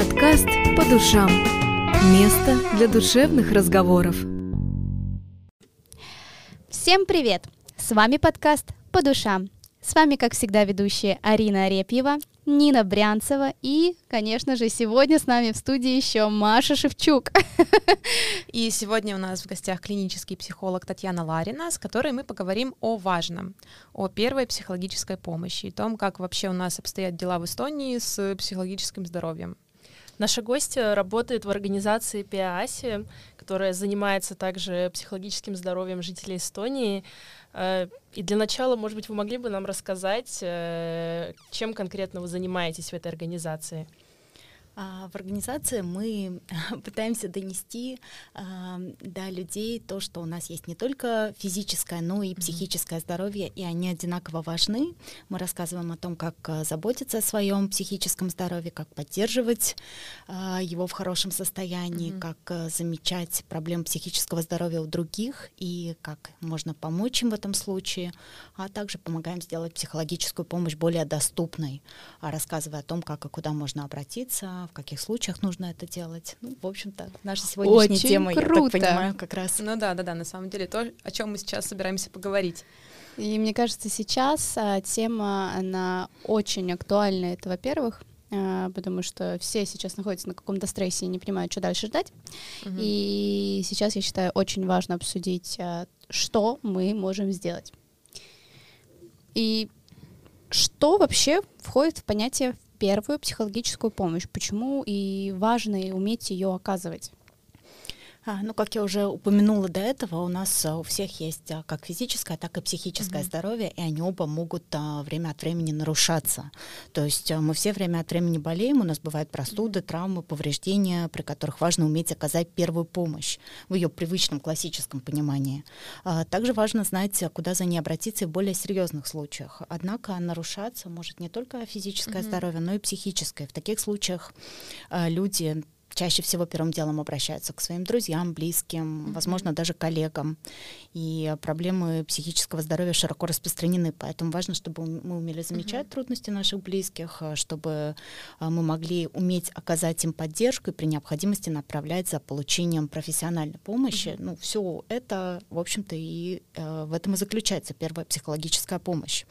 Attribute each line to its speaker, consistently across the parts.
Speaker 1: Подкаст «По душам». Место для душевных разговоров.
Speaker 2: Всем привет! С вами подкаст «По душам». С вами, как всегда, ведущие Арина Арепьева, Нина Брянцева и, конечно же, сегодня с нами в студии еще Маша Шевчук.
Speaker 3: И сегодня у нас в гостях клинический психолог Татьяна Ларина, с которой мы поговорим о важном, о первой психологической помощи и том, как вообще у нас обстоят дела в Эстонии с психологическим здоровьем.
Speaker 4: Наша гостья работает в организации ПИАСИ, которая занимается также психологическим здоровьем жителей Эстонии. Э, и для начала, может быть, вы могли бы нам рассказать, э, чем конкретно вы занимаетесь в этой организации?
Speaker 5: А, в организации мы пытаемся донести а, до людей то, что у нас есть не только физическое, но и психическое здоровье, и они одинаково важны. Мы рассказываем о том, как а, заботиться о своем психическом здоровье, как поддерживать его в хорошем состоянии, mm-hmm. как замечать проблемы психического здоровья у других и как можно помочь им в этом случае, а также помогаем сделать психологическую помощь более доступной, рассказывая о том, как и куда можно обратиться, в каких случаях нужно это делать. Ну, в общем-то, наша сегодняшняя
Speaker 2: Очень
Speaker 5: тема,
Speaker 2: круто.
Speaker 5: я так понимаю, как раз.
Speaker 3: Ну да, да, да, на самом деле то, о чем мы сейчас собираемся поговорить.
Speaker 2: И мне кажется, сейчас а, тема, она очень актуальна. Это, во-первых, а, потому что все сейчас находятся на каком-то стрессе и не понимают, что дальше ждать. Угу. И сейчас, я считаю, очень важно обсудить, а, что мы можем сделать. И что вообще входит в понятие первую психологическую помощь. Почему и важно уметь ее оказывать?
Speaker 5: А, ну, как я уже упомянула до этого, у нас а, у всех есть а, как физическое, так и психическое mm-hmm. здоровье, и они оба могут время от времени нарушаться. То есть мы все время от времени болеем, у нас бывают простуды, травмы, повреждения, при которых важно уметь оказать первую помощь в ее привычном классическом понимании. Также важно знать, куда за ней обратиться в более серьезных случаях. Однако нарушаться может не только физическое mm-hmm. здоровье, но и психическое. В таких случаях люди чаще всего первым делом обращаются к своим друзьям, близким, mm-hmm. возможно, даже коллегам. И проблемы психического здоровья широко распространены, поэтому важно, чтобы мы умели замечать mm-hmm. трудности наших близких, э, чтобы э, мы могли уметь оказать им поддержку и при необходимости направлять за получением профессиональной помощи. Mm-hmm. Ну, все это, в общем-то, и э, в этом и заключается первая психологическая помощь.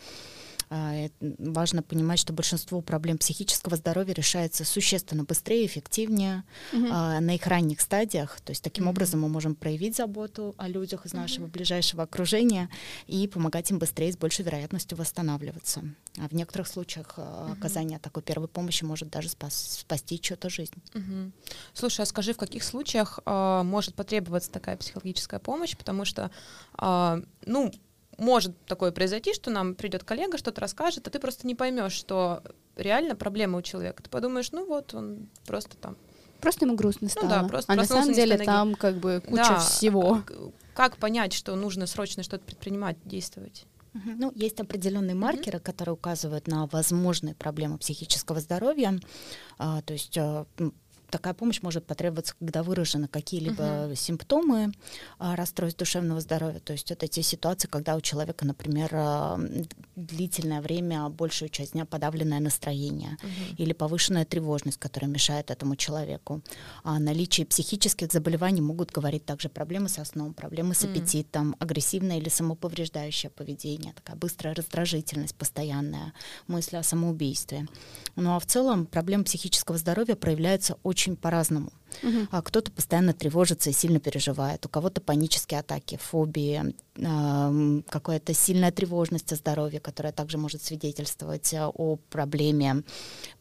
Speaker 5: А, важно понимать, что большинство проблем психического здоровья решается существенно быстрее, эффективнее угу. на их ранних стадиях. То есть таким угу. образом мы можем проявить заботу о людях из нашего угу. ближайшего окружения и помогать им быстрее с большей вероятностью восстанавливаться. А в некоторых случаях угу. оказание такой первой помощи может даже спас, спасти чью-то жизнь.
Speaker 3: Угу. Слушай, а скажи, в каких случаях э, может потребоваться такая психологическая помощь? Потому что, э, ну, может такое произойти, что нам придет коллега, что-то расскажет, а ты просто не поймешь, что реально проблема у человека. Ты подумаешь, ну вот он просто там.
Speaker 2: Просто ему грустно стало.
Speaker 3: Ну да, просто
Speaker 2: а на самом деле там как бы куча да, всего.
Speaker 3: Как понять, что нужно срочно что-то предпринимать, действовать?
Speaker 5: Ну, есть определенные маркеры, mm-hmm. которые указывают на возможные проблемы психического здоровья. А, то есть а, такая помощь может потребоваться, когда выражены какие-либо uh-huh. симптомы а, расстройств душевного здоровья. То есть это те ситуации, когда у человека, например, а, длительное время, большую часть дня подавленное настроение uh-huh. или повышенная тревожность, которая мешает этому человеку. А наличие психических заболеваний могут говорить также проблемы со сном, проблемы с аппетитом, uh-huh. агрессивное или самоповреждающее поведение, такая быстрая раздражительность постоянная, мысли о самоубийстве. Ну а в целом проблемы психического здоровья проявляются очень очень по-разному. Угу. А кто-то постоянно тревожится и сильно переживает, у кого-то панические атаки, фобии, э, какая-то сильная тревожность о здоровье, которая также может свидетельствовать э, о проблеме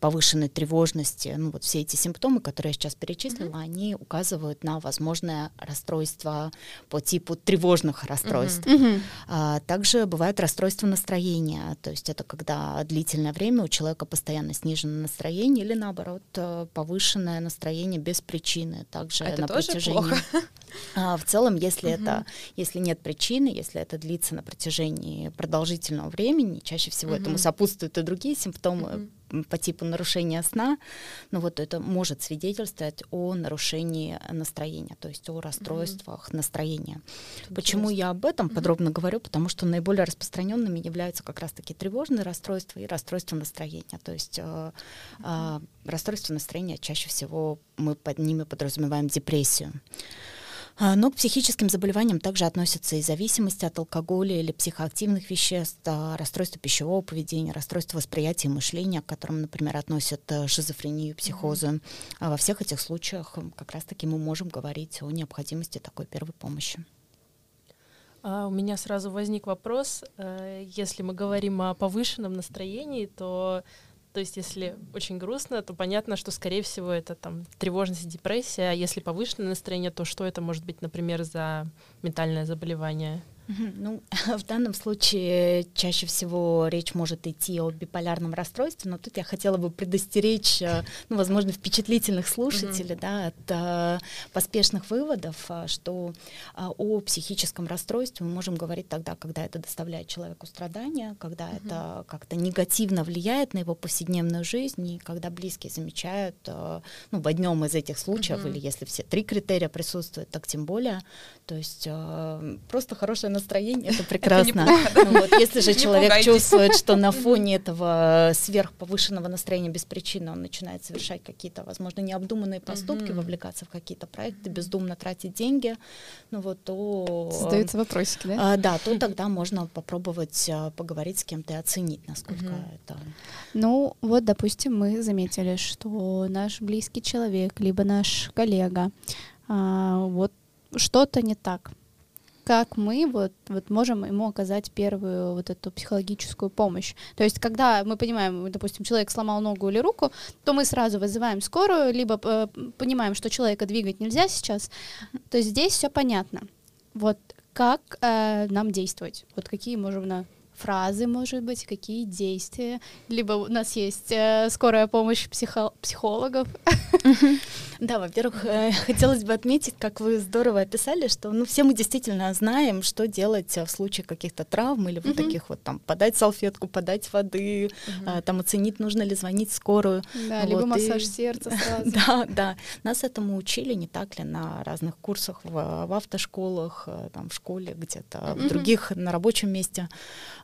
Speaker 5: повышенной тревожности. Ну вот все эти симптомы, которые я сейчас перечислила, угу. они указывают на возможное расстройство по типу тревожных расстройств. Угу. А, также бывают расстройства настроения, то есть это когда длительное время у человека постоянно снижено настроение или наоборот э, повышенное настроение без причины причины также
Speaker 3: это
Speaker 5: на
Speaker 3: тоже
Speaker 5: протяжении.
Speaker 3: Плохо.
Speaker 5: А, в целом, если угу. это, если нет причины, если это длится на протяжении продолжительного времени, чаще всего угу. этому сопутствуют и другие симптомы, угу по типу нарушения сна, но вот это может свидетельствовать о нарушении настроения, то есть о расстройствах mm-hmm. настроения. Интересно. Почему я об этом mm-hmm. подробно говорю? Потому что наиболее распространенными являются как раз-таки тревожные расстройства и расстройства настроения. То есть э, э, расстройство настроения чаще всего мы под ними подразумеваем депрессию. А, но к психическим заболеваниям также относятся и зависимости от алкоголя или психоактивных веществ, а, расстройство пищевого поведения, расстройство восприятия и мышления, к которым, например, относят э, шизофрению, психозы. Mm-hmm. Во всех этих случаях как раз-таки мы можем говорить о необходимости такой первой помощи.
Speaker 4: А у меня сразу возник вопрос. Э, если мы говорим о повышенном настроении, то то есть, если очень грустно, то понятно, что, скорее всего, это там тревожность и депрессия. А если повышенное настроение, то что это может быть, например, за ментальное заболевание?
Speaker 5: Ну, в данном случае чаще всего речь может идти о биполярном расстройстве, но тут я хотела бы предостеречь, э, ну, возможно, впечатлительных слушателей, mm-hmm. да, от э, поспешных выводов, э, что э, о психическом расстройстве мы можем говорить тогда, когда это доставляет человеку страдания, когда mm-hmm. это как-то негативно влияет на его повседневную жизнь, и когда близкие замечают, э, ну, в одном из этих случаев, mm-hmm. или если все три критерия присутствуют, так тем более, то есть просто хорошее настроение, это прекрасно. Это ну, вот, если же человек чувствует, что на фоне этого сверхповышенного настроения без причины он начинает совершать какие-то, возможно, необдуманные поступки, вовлекаться в какие-то проекты, бездумно тратить деньги, ну вот то...
Speaker 2: Создаются вопросики, да?
Speaker 5: А, да, то тогда можно попробовать а, поговорить с кем-то и оценить, насколько это...
Speaker 2: Ну вот, допустим, мы заметили, что наш близкий человек, либо наш коллега, а, вот что-то не так как мы вот, вот можем ему оказать первую вот эту психологическую помощь. То есть, когда мы понимаем, допустим, человек сломал ногу или руку, то мы сразу вызываем скорую, либо э, понимаем, что человека двигать нельзя сейчас. То здесь все понятно. Вот как э, нам действовать? Вот какие можем на фразы, может быть, какие действия. Либо у нас есть э, скорая помощь психо- психологов.
Speaker 5: Да, во-первых, э, хотелось бы отметить, как вы здорово описали, что ну, все мы действительно знаем, что делать в случае каких-то травм или вот таких вот там подать салфетку, подать воды, э, там оценить, нужно ли звонить скорую.
Speaker 2: Да, либо массаж сердца сразу.
Speaker 5: Да, да. Нас этому учили, не так ли, на разных курсах в, в автошколах, э, там в школе где-то, в других, на рабочем месте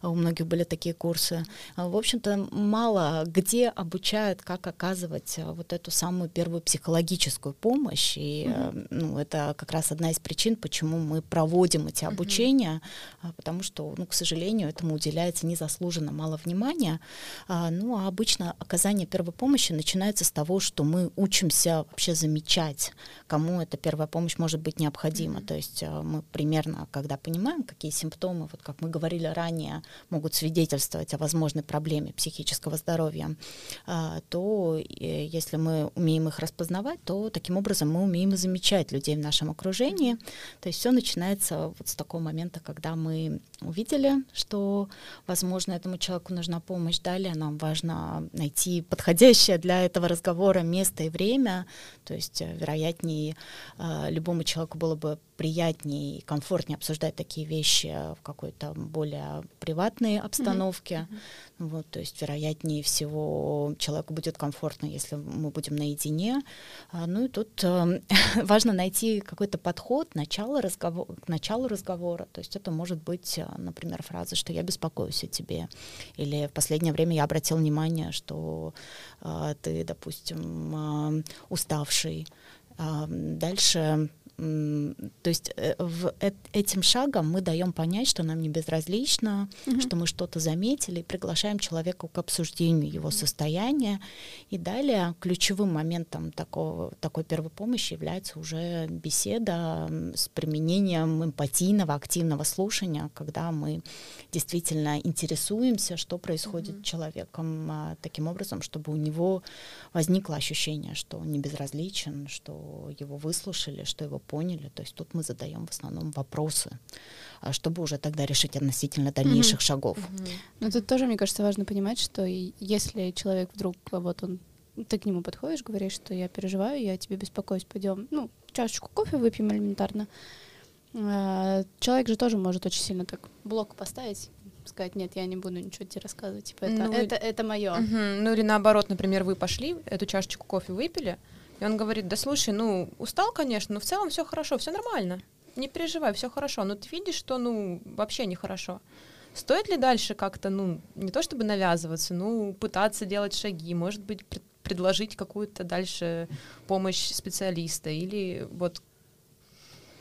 Speaker 5: у многих были такие курсы. В общем-то, мало где обучают, как оказывать вот эту самую первую психологическую помощь. И mm-hmm. ну, это как раз одна из причин, почему мы проводим эти обучения, mm-hmm. потому что, ну, к сожалению, этому уделяется незаслуженно мало внимания. А, ну, а обычно оказание первой помощи начинается с того, что мы учимся вообще замечать, кому эта первая помощь может быть необходима. Mm-hmm. То есть а, мы примерно, когда понимаем, какие симптомы, вот как мы говорили ранее, могут свидетельствовать о возможной проблеме психического здоровья, а, то э, если мы умеем их распознавать, то таким образом мы умеем замечать людей в нашем окружении. То есть все начинается вот с такого момента, когда мы увидели, что, возможно, этому человеку нужна помощь. Далее нам важно найти подходящее для этого разговора место и время. То есть, э, вероятнее, а, любому человеку было бы приятнее и комфортнее обсуждать такие вещи в какой-то более приватной обстановке. Mm-hmm. Вот, то есть, вероятнее всего, человеку будет комфортно, если мы будем наедине. А, ну и тут э, важно найти какой-то подход начало разговор, к началу разговора. То есть это может быть, э, например, фраза, что я беспокоюсь о тебе. Или в последнее время я обратил внимание, что э, ты, допустим, э, уставший. Э, дальше то есть э, в этим шагом мы даем понять, что нам не безразлично, угу. что мы что-то заметили, приглашаем человека к обсуждению его состояния. И далее ключевым моментом такого, такой первой помощи является уже беседа с применением эмпатийного, активного слушания, когда мы действительно интересуемся, что происходит угу. с человеком, а, таким образом, чтобы у него возникло ощущение, что он не безразличен, что его выслушали, что его поняли. То есть тут мы задаем в основном вопросы, а, чтобы уже тогда решить относительно дальнейших mm-hmm. шагов. Mm-hmm.
Speaker 2: Но тут тоже, мне кажется, важно понимать, что если человек вдруг, вот он, ты к нему подходишь, говоришь, что я переживаю, я тебе беспокоюсь, пойдем, ну, чашечку кофе выпьем элементарно. А, человек же тоже может очень сильно так блок поставить, сказать, нет, я не буду ничего тебе рассказывать, типа, это,
Speaker 3: Ну,
Speaker 2: это, это мое.
Speaker 3: Мгм. Ну или наоборот, например, вы пошли, эту чашечку кофе выпили, и он говорит, да слушай, ну устал, конечно, но в целом все хорошо, все нормально, не переживай, все хорошо, но ты видишь, что ну вообще нехорошо. Стоит ли дальше как-то, ну, не то чтобы навязываться, ну, пытаться делать шаги, может быть, пред- предложить какую-то дальше помощь специалиста или вот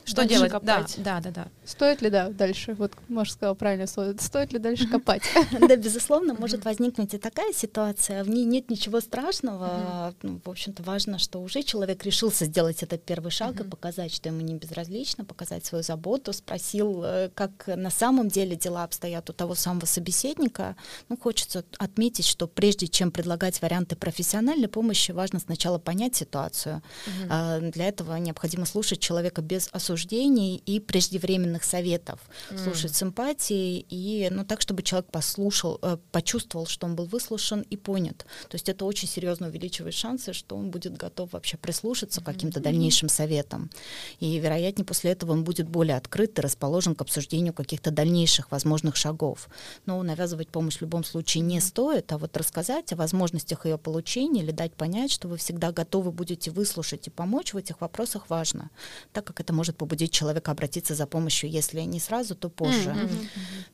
Speaker 3: что
Speaker 4: Дальше
Speaker 3: делать?
Speaker 4: копать.
Speaker 3: Да, да, да, да.
Speaker 2: Стоит ли, да, дальше, вот Маша сказала правильное слово, стоит ли дальше копать?
Speaker 5: Да, безусловно, может возникнуть и такая ситуация. В ней нет ничего страшного. Ну, в общем-то, важно, что уже человек решился сделать этот первый шаг и показать, что ему не безразлично, показать свою заботу, спросил, э, как на самом деле дела обстоят у того самого собеседника. Ну, хочется отметить, что прежде чем предлагать варианты профессиональной помощи, важно сначала понять ситуацию. А, Для этого необходимо слушать человека без осуждений и преждевременных советов, слушать с эмпатией и, ну, так, чтобы человек послушал, э, почувствовал, что он был выслушан и понят. То есть это очень серьезно увеличивает шансы, что он будет готов вообще прислушаться к каким-то дальнейшим советам. И, вероятнее, после этого он будет более открыт и расположен к обсуждению каких-то дальнейших возможных шагов. Но навязывать помощь в любом случае не стоит, а вот рассказать о возможностях ее получения или дать понять, что вы всегда готовы будете выслушать и помочь в этих вопросах важно, так как это может побудить человека обратиться за помощью, если не сразу, то позже.
Speaker 3: Мгм.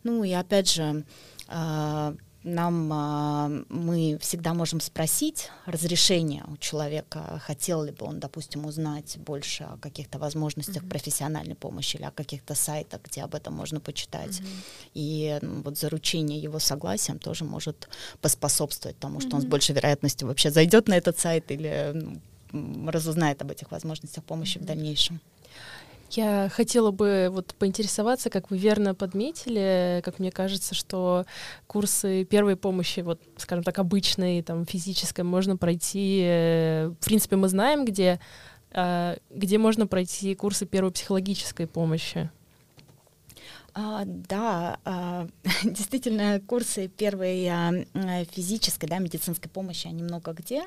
Speaker 5: Ну и опять же, а, нам а, мы всегда можем спросить разрешение у человека, хотел ли бы он, допустим, узнать больше о каких-то возможностях профессиональной помощи или о каких-то сайтах, где об этом можно почитать. И ну, вот заручение его согласием тоже может поспособствовать тому, что он с большей вероятностью вообще зайдет на этот сайт или ну, разузнает об этих возможностях помощи в дальнейшем.
Speaker 4: Я хотела бы вот поинтересоваться, как вы верно подметили, как мне кажется, что курсы первой помощи, вот, скажем так, обычной, там, физической, можно пройти, э, в принципе, мы знаем, где, а, где можно пройти курсы первой психологической помощи.
Speaker 5: А, да, а, действительно, курсы первой а, физической, да, медицинской помощи, они много где.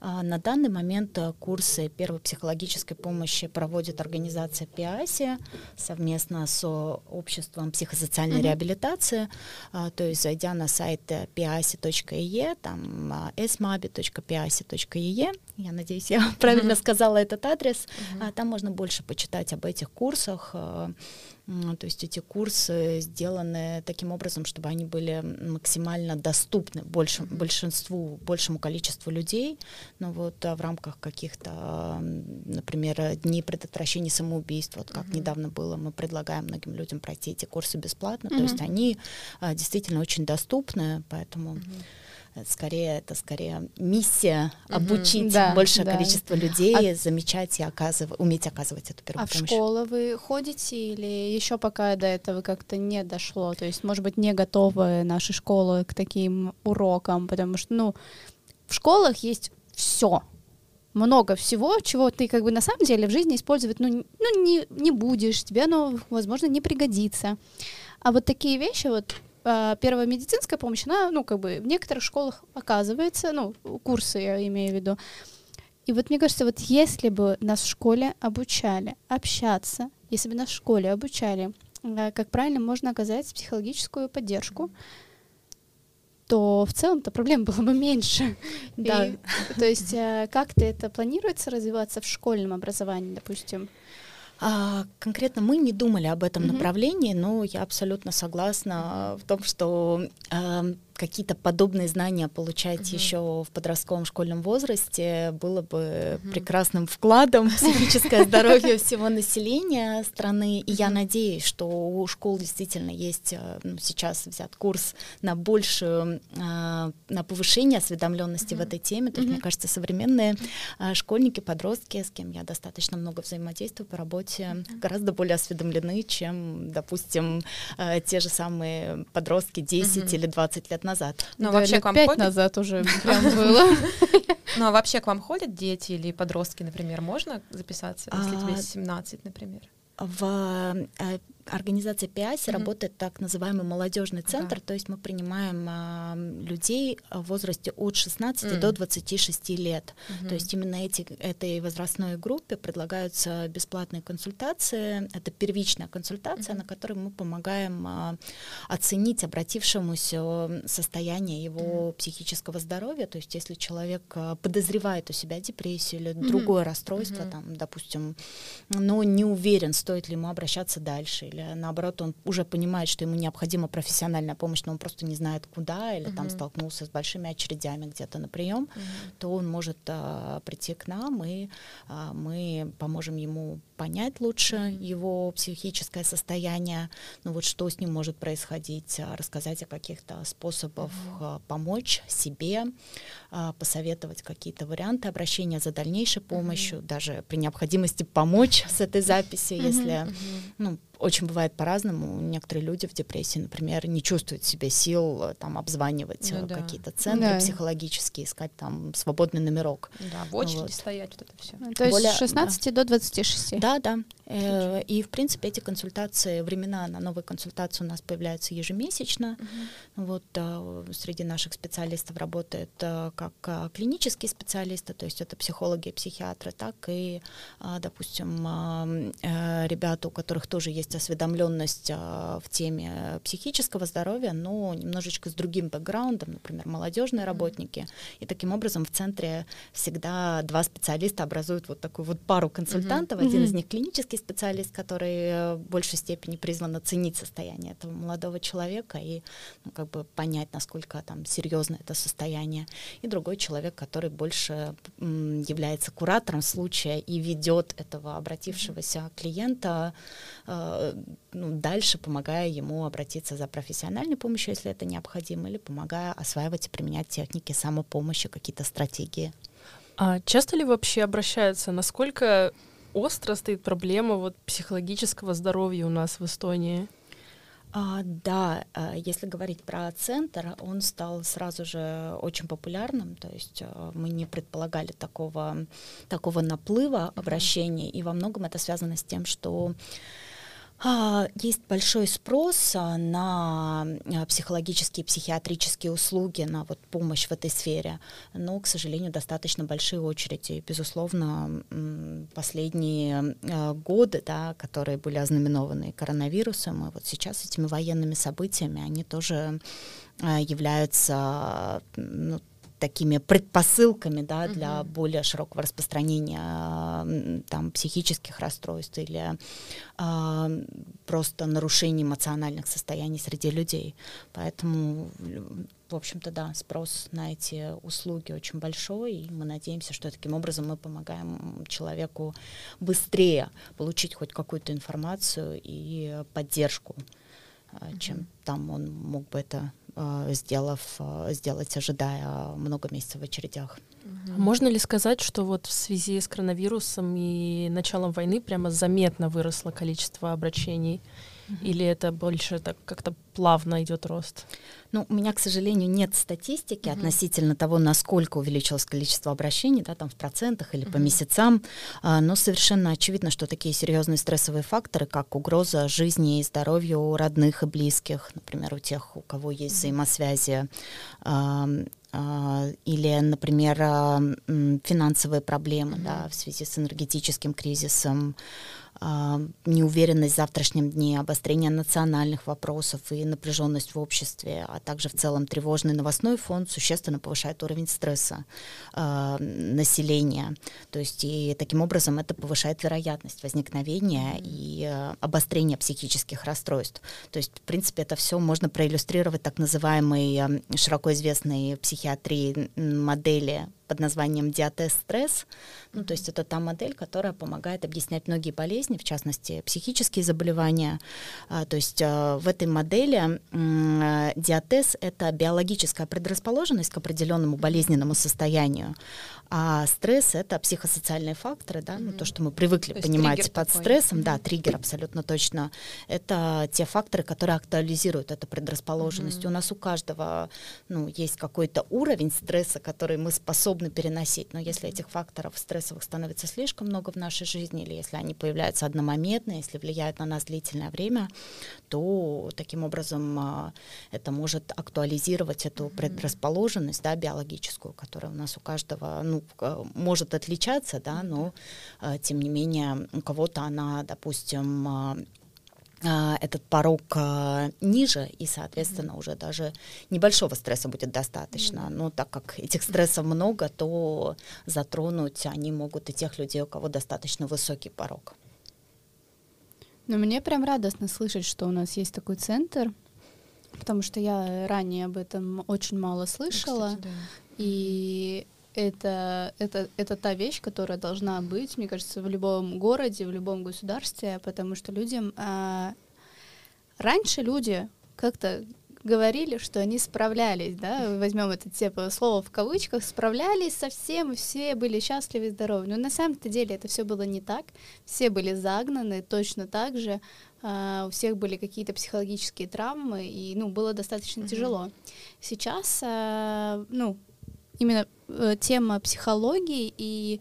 Speaker 5: А, на данный момент а, курсы первой психологической помощи проводит организация ПИАСИ совместно с о, обществом психосоциальной реабилитации. А, то есть, зайдя на сайт э, piasi.ee, там а, esmabi.piasi.ee, я надеюсь, я правильно сказала этот адрес, а, там можно больше почитать об этих курсах. М, То есть эти курсы сделаны таким образом, чтобы они были максимально доступны больше, большинству, большему количеству людей. Но вот а, в рамках каких-то, например, дней предотвращения самоубийств, вот как недавно было, мы предлагаем многим людям пройти эти курсы бесплатно. То есть они а, действительно очень доступны, поэтому э, скорее это скорее миссия обучить
Speaker 2: Да,
Speaker 5: большее
Speaker 2: да.
Speaker 5: количество людей, замечать и оказывать, уметь оказывать эту первую
Speaker 2: А в
Speaker 5: помощь.
Speaker 2: школу вы ходите или еще пока до этого как-то не дошло? То есть, может быть, не готовы наши школы к таким урокам, потому что, ну, в школах есть все, много всего, чего ты как бы на самом деле в жизни использовать, ну, ну не, не будешь, тебе оно, возможно, не пригодится. А вот такие вещи, вот а, первая медицинская помощь, она, ну, как бы в некоторых школах оказывается, ну, курсы я имею в виду, и вот мне кажется, вот если бы нас в школе обучали общаться, если бы нас в школе обучали, э, как правильно можно оказать психологическую поддержку, то в целом-то проблем было бы меньше.
Speaker 5: Да.
Speaker 2: И, то есть э, как-то это планируется развиваться в школьном образовании, допустим?
Speaker 5: А, конкретно мы не думали об этом
Speaker 2: Мгм.
Speaker 5: направлении, но я абсолютно согласна в том, что эм, какие-то подобные знания получать
Speaker 3: Мгм.
Speaker 5: еще в подростковом школьном возрасте было бы прекрасным вкладом в психическое здоровье всего населения страны. И я надеюсь, что у школ действительно есть э, ну, сейчас взят курс на большую, э, на повышение осведомленности в этой теме. То есть, мне кажется, современные а, школьники, подростки, с кем я достаточно много взаимодействую по работе, гораздо более осведомлены, чем, допустим, э, те же самые подростки 10
Speaker 3: Мгм.
Speaker 5: или 20 лет назад.
Speaker 3: Ну, а
Speaker 2: Да,
Speaker 3: вообще
Speaker 2: лет
Speaker 3: к вам
Speaker 2: пять
Speaker 3: ходят?
Speaker 2: назад уже прям было.
Speaker 3: Ну, а вообще к вам ходят дети или подростки, например, можно записаться, если
Speaker 5: А,
Speaker 3: тебе 17, например?
Speaker 5: В э, организация ПИАСИ mm-hmm. работает так называемый молодежный центр, ага. то есть мы принимаем а, людей в возрасте от 16 mm-hmm. до 26 лет. Mm-hmm. То есть именно эти, этой возрастной группе предлагаются бесплатные консультации. Это первичная консультация, mm-hmm. на которой мы помогаем а, оценить обратившемуся состояние его mm-hmm. психического здоровья. То есть если человек а, подозревает у себя депрессию или mm-hmm. другое расстройство, mm-hmm. там, допустим, но не уверен, стоит ли ему обращаться дальше, или наоборот, он уже понимает, что ему необходима профессиональная помощь, но он просто не знает куда, или mm-hmm. там столкнулся с большими очередями где-то на прием, mm-hmm. то он может а, прийти к нам, и а, мы поможем ему понять лучше mm-hmm. его психическое состояние, ну вот что с ним может происходить, а, рассказать о каких-то способах mm-hmm. помочь себе, а, посоветовать какие-то варианты обращения за дальнейшей помощью, mm-hmm. даже при необходимости помочь с этой записью, mm-hmm. если mm-hmm. ну, очень бывает по-разному. Некоторые люди в депрессии, например, не чувствуют в себе сил э, там обзванивать ну, э, да. какие-то центры да. психологические, искать там свободный номерок.
Speaker 3: Да, в очереди вот. стоять, вот это все.
Speaker 2: Ну, то есть с 16 да. до 26.
Speaker 5: Да, да. Э, и, в принципе, эти консультации, времена на новые консультации у нас появляются ежемесячно. Угу. Вот среди наших специалистов работают как клинические специалисты, то есть это психологи психиатры, так и, допустим, ребята, у которых тоже есть есть осведомленность а, в теме психического здоровья, но немножечко с другим бэкграундом, например, молодежные работники. И таким образом в центре всегда два специалиста образуют вот такую вот пару консультантов. Mm-hmm. Один mm-hmm. из них клинический специалист, который в большей степени призван оценить состояние этого молодого человека и ну, как бы понять, насколько там серьезно это состояние. И другой человек, который больше м, является куратором случая и ведет этого обратившегося клиента э, ну, дальше помогая ему обратиться за профессиональной помощью, если это необходимо, или помогая осваивать и применять техники самопомощи, какие-то стратегии.
Speaker 4: А часто ли вообще обращаются? Насколько остро стоит проблема вот психологического здоровья у нас в Эстонии?
Speaker 5: А, да, а, если говорить про центр, он стал сразу же очень популярным, то есть а, мы не предполагали такого, такого наплыва обращений, и во многом это связано с тем, что есть большой спрос а, на а, психологические, психиатрические услуги, на вот помощь в этой сфере, но, к сожалению, достаточно большие очереди. Безусловно, последние годы, да, которые были ознаменованы коронавирусом, и вот сейчас этими военными событиями, они тоже являются ну, такими предпосылками да, для uh-huh. более широкого распространения там, психических расстройств или а, просто нарушений эмоциональных состояний среди людей. Поэтому, в общем-то, да, спрос на эти услуги очень большой, и мы надеемся, что таким образом мы помогаем человеку быстрее получить хоть какую-то информацию и поддержку, uh-huh. чем там он мог бы это Э, сделав, э, сделать, ожидая много месяцев в очередях.
Speaker 4: Можно ли сказать, что вот в связи с коронавирусом и началом войны прямо заметно выросло количество обращений? Или это больше так как-то плавно идет рост?
Speaker 5: Ну, у меня, к сожалению, нет статистики uh-huh. относительно того, насколько увеличилось количество обращений, да, там в процентах или uh-huh. по месяцам, а, но совершенно очевидно, что такие серьезные стрессовые факторы, как угроза жизни и здоровью у родных и близких, например, у тех, у кого есть взаимосвязи, а, или, например, финансовые проблемы uh-huh. да, в связи с энергетическим кризисом, неуверенность в завтрашнем дне, обострение национальных вопросов и напряженность в обществе, а также в целом тревожный новостной фон существенно повышает уровень стресса э, населения. То есть и таким образом это повышает вероятность возникновения и э, обострения психических расстройств. То есть, в принципе, это все можно проиллюстрировать так называемой широко известной психиатрии модели под названием диатез-стресс. Ну, то есть это та модель, которая помогает объяснять многие болезни, в частности, психические заболевания. А, то есть а, в этой модели а, диатез — это биологическая предрасположенность к определенному болезненному состоянию, а стресс — это психосоциальные факторы, да, ну, то, что мы привыкли то понимать под такой. стрессом, да, триггер абсолютно точно. Это те факторы, которые актуализируют эту предрасположенность. Mm-hmm. У нас у каждого ну, есть какой-то уровень стресса, который мы способны способны переносить. Но если этих факторов стрессовых становится слишком много в нашей жизни, или если они появляются одномоментно, если влияют на нас длительное время, то таким образом а, это может актуализировать эту предрасположенность да, биологическую, которая у нас у каждого ну, может отличаться, да, но а, тем не менее у кого-то она, допустим, а, этот порог а, ниже, и, соответственно, уже даже небольшого стресса будет достаточно. Но так как этих стрессов много, то затронуть они могут и тех людей, у кого достаточно высокий порог.
Speaker 2: Но мне прям радостно слышать, что у нас есть такой центр, потому что я ранее об этом очень мало слышала. Кстати, да. И это, это, это та вещь, которая должна быть, мне кажется, в любом городе, в любом государстве, потому что людям... А, раньше люди как-то говорили, что они справлялись, да, возьмем это типа слово в кавычках, справлялись со всем, все были счастливы и здоровы. Но на самом-то деле это все было не так. Все были загнаны точно так же. Uh, у всех были какие-то психологические травмы, и, ну, было достаточно mm-hmm. тяжело. Сейчас, uh, ну, именно э, тема психологии и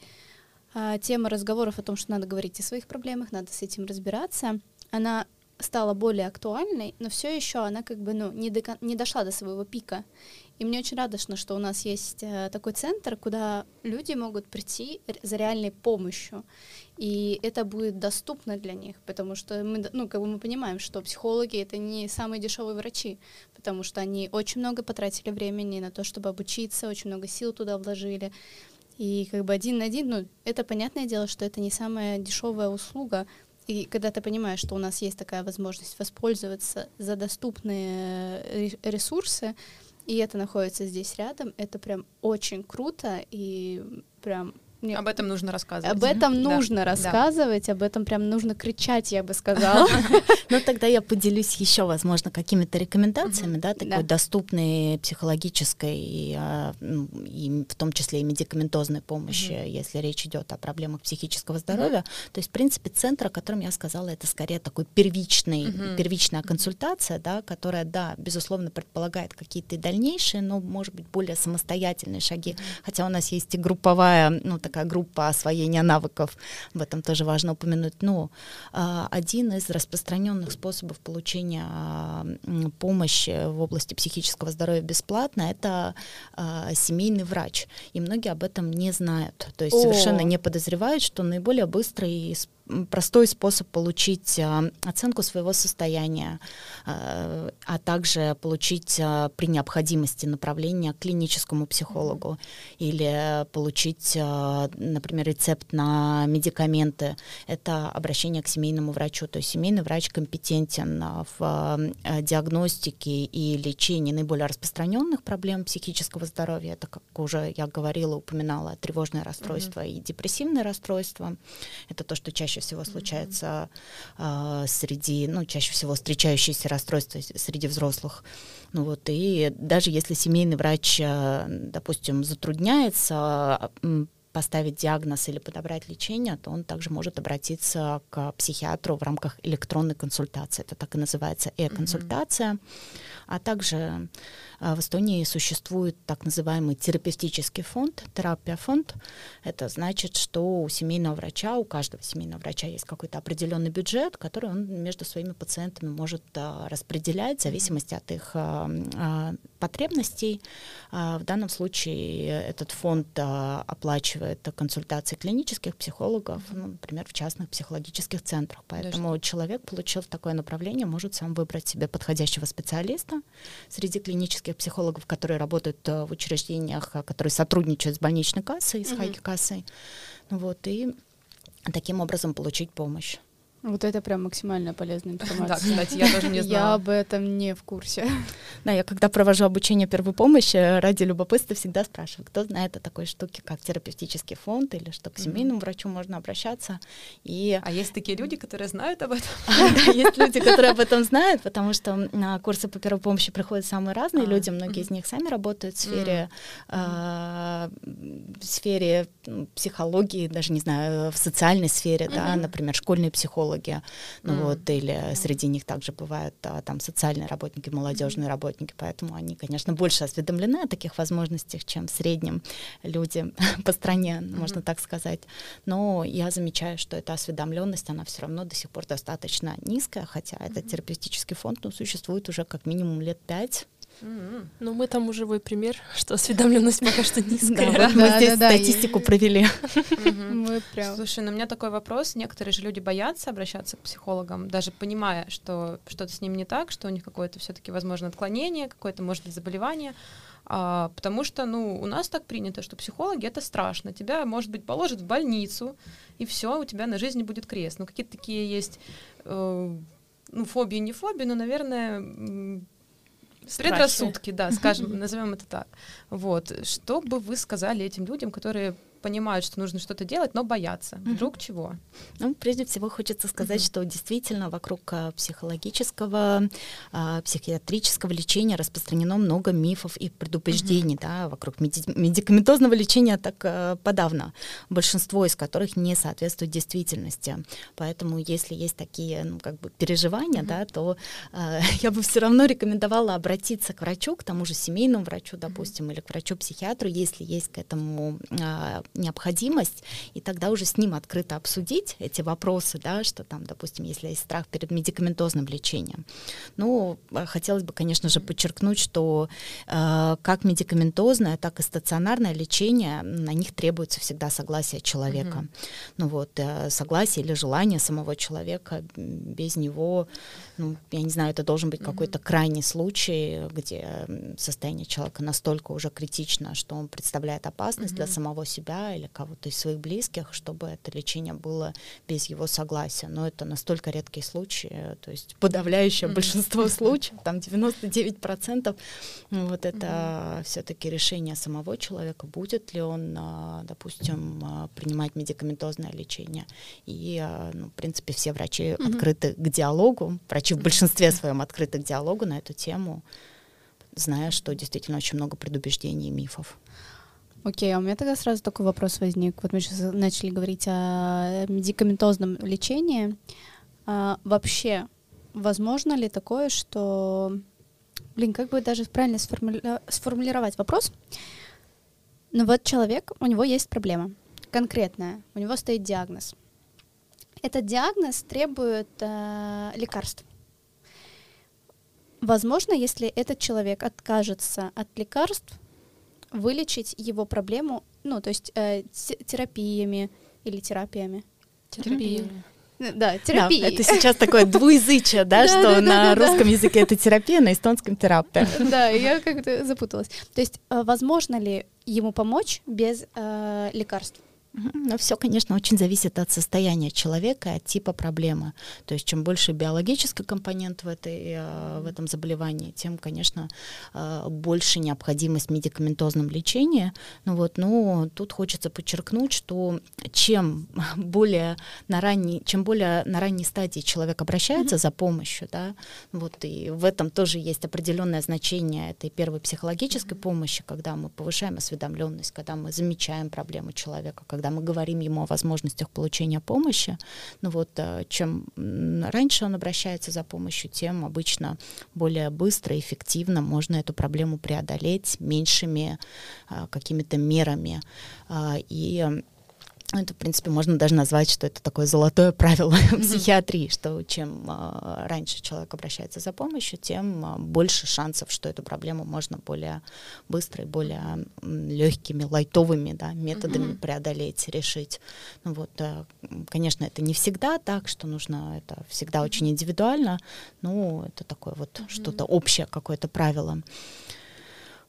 Speaker 2: э, тема разговоров о том, что надо говорить о своих проблемах, надо с этим разбираться, она стала более актуальной, но все еще она как бы ну, не, до, не дошла до своего пика. И мне очень радостно, что у нас есть э, такой центр, куда люди могут прийти за реальной помощью. И это будет доступно для них, потому что мы, ну, как бы мы понимаем, что психологи это не самые дешевые врачи, потому что они очень много потратили времени на то, чтобы обучиться, очень много сил туда вложили. И как бы один на один, ну, это понятное дело, что это не самая дешевая услуга, и когда ты понимаешь, что у нас есть такая возможность воспользоваться за доступные э, ресурсы, и это находится здесь рядом, это прям очень круто и прям
Speaker 3: мне об этом нужно рассказывать.
Speaker 2: Об этом нужно да. рассказывать, да. об этом прям нужно кричать, я бы сказала.
Speaker 5: Ну тогда я поделюсь еще, возможно, какими-то рекомендациями, да, такой доступной психологической, а, и в том числе и медикаментозной помощи, если речь идет о проблемах психического здоровья. То есть, в принципе, центр, о котором я сказала, это скорее такой первичный, первичная консультация, да, которая, да, безусловно, предполагает какие-то дальнейшие, но, может быть, более самостоятельные шаги. Хотя у нас есть и групповая, ну, такая группа освоения навыков, об этом тоже важно упомянуть. Но а, один из распространенных способов получения помощи в области психического здоровья бесплатно — это а, семейный врач. И многие об этом не знают, то есть О. совершенно не подозревают, что наиболее быстрый и простой способ получить а, оценку своего состояния, а, а также получить а, при необходимости направление к клиническому психологу или получить, например, рецепт на медикаменты. Это обращение к семейному врачу. То есть семейный врач компетентен в диагностике и лечении наиболее распространенных проблем психического здоровья. Это, как уже я говорила, упоминала, тревожное расстройство mm-hmm. и депрессивное расстройство. Это то, что чаще чаще всего случается э, среди, ну, чаще всего встречающиеся расстройства среди взрослых. Ну вот, и даже если семейный врач, э, допустим, затрудняется поставить диагноз или подобрать лечение, то он также может обратиться к психиатру в рамках электронной консультации. Это так и называется э-консультация. Mm-hmm. А также а, в Эстонии существует так называемый терапевтический фонд, терапия-фонд. Это значит, что у семейного врача, у каждого семейного врача есть какой-то определенный бюджет, который он между своими пациентами может а, распределять в зависимости от их а, потребностей. В данном случае этот фонд оплачивает консультации клинических психологов, ну, например, в частных психологических центрах. Поэтому Даже. человек, получив такое направление, может сам выбрать себе подходящего специалиста среди клинических психологов, которые работают э, в учреждениях, э, которые сотрудничают с больничной кассой, с mm-hmm. хайки-кассой. Вот, и таким образом получить помощь.
Speaker 2: Вот это прям максимально полезная информация. Да,
Speaker 3: кстати, я тоже не знала.
Speaker 2: Я об этом не в курсе.
Speaker 5: Да, я когда провожу обучение первой помощи, ради любопытства всегда спрашиваю, кто знает о такой штуке, как терапевтический фонд, или что к семейному врачу можно обращаться.
Speaker 3: И... А есть такие люди, которые знают об этом?
Speaker 5: Да, есть люди, которые об этом знают, потому что на курсы по первой помощи приходят самые разные а, люди, многие из них сами работают в сфере, а, в сфере психологии, даже не знаю, в социальной сфере, да, например, школьные психологи, психологи, ну mm. вот, или среди них также бывают а, там социальные работники, молодежные mm. работники, поэтому они, конечно, больше осведомлены о таких возможностях, чем в среднем люди по стране, mm-hmm. можно так сказать. Но я замечаю, что эта осведомленность, она все равно до сих пор достаточно низкая, хотя mm-hmm. этот терапевтический фонд ну, существует уже как минимум лет пять.
Speaker 4: Mm-hmm. Ну, мы тому живой пример, что осведомленность пока что низкая.
Speaker 5: Да, мы здесь статистику провели.
Speaker 3: Слушай, ну у меня такой вопрос. Некоторые же люди боятся обращаться к психологам, даже понимая, что что-то с ним не так, что у них какое-то все-таки, возможно, отклонение, какое-то, может быть, заболевание. А, потому что, ну, у нас так принято, что психологи это страшно. Тебя, может быть, положат в больницу, и все, у тебя на жизни будет крест. Ну, какие-то такие есть, э, ну, фобии, не фобии, но, наверное. Предрассудки, да, скажем, назовем это так. Вот. Что бы вы сказали этим людям, которые понимают, что нужно что-то делать, но боятся. Вдруг mm-hmm. чего?
Speaker 5: Ну, прежде всего хочется сказать, mm-hmm. что действительно вокруг а, психологического, а, психиатрического лечения распространено много мифов и предубеждений, mm-hmm. да, вокруг меди- медикаментозного лечения так а, подавно, большинство из которых не соответствует действительности. Поэтому, если есть такие, ну, как бы переживания, mm-hmm. да, то а, я бы все равно рекомендовала обратиться к врачу, к тому же семейному врачу, допустим, mm-hmm. или к врачу-психиатру, если есть к этому а, необходимость, и тогда уже с ним открыто обсудить эти вопросы, да, что там, допустим, если есть страх перед медикаментозным лечением. Ну, а, хотелось бы, конечно же, подчеркнуть, что э, как медикаментозное, так и стационарное лечение, на них требуется всегда согласие человека. Mm-hmm. Ну вот, э, согласие или желание самого человека, без него, ну, я не знаю, это должен быть mm-hmm. какой-то крайний случай, где состояние человека настолько уже критично, что он представляет опасность mm-hmm. для самого себя, или кого-то из своих близких, чтобы это лечение было без его согласия. Но это настолько редкие случаи, то есть подавляющее mm-hmm. большинство случаев, там 99% вот это mm-hmm. все-таки решение самого человека, будет ли он, а, допустим, а, принимать медикаментозное лечение. И, а, ну, в принципе, все врачи mm-hmm. открыты к диалогу, врачи в большинстве своем открыты к диалогу на эту тему, зная, что действительно очень много предубеждений и мифов.
Speaker 2: Окей, а у меня тогда сразу такой вопрос возник. Вот мы сейчас начали говорить о медикаментозном лечении. А, вообще, возможно ли такое, что... Блин, как бы даже правильно сформули... сформулировать вопрос? Ну вот человек, у него есть проблема конкретная, у него стоит диагноз. Этот диагноз требует э, лекарств. Возможно, если этот человек откажется от лекарств, вылечить его проблему, ну, то есть э, терапиями или терапиями.
Speaker 4: Терапиями.
Speaker 2: Да, терапия.
Speaker 5: Да, это сейчас такое двуязычие, да, что на русском языке это терапия, на эстонском терапия.
Speaker 2: Да, я как-то запуталась. То есть, э, возможно ли ему помочь без э, лекарств?
Speaker 5: Но все, конечно, очень зависит от состояния человека, от типа проблемы. То есть чем больше биологический компонент в, этой, э, в этом заболевании, тем, конечно, э, больше необходимость в медикаментозном лечении. Ну вот, но тут хочется подчеркнуть, что чем более на ранней, чем более на ранней стадии человек обращается mm-hmm. за помощью, да, вот и в этом тоже есть определенное значение этой первой психологической mm-hmm. помощи, когда мы повышаем осведомленность, когда мы замечаем проблему человека, когда мы говорим ему о возможностях получения помощи. Ну вот, э, чем раньше он обращается за помощью, тем обычно более быстро и эффективно можно эту проблему преодолеть меньшими э, какими-то мерами. А, и это, в принципе, можно даже назвать, что это такое золотое правило mm-hmm. психиатрии, что чем э, раньше человек обращается за помощью, тем э, больше шансов, что эту проблему можно более быстро и более э, легкими, лайтовыми да, методами mm-hmm. преодолеть, решить. Ну, вот, э, конечно, это не всегда так, что нужно, это всегда очень индивидуально, но это такое вот mm-hmm. что-то общее какое-то правило.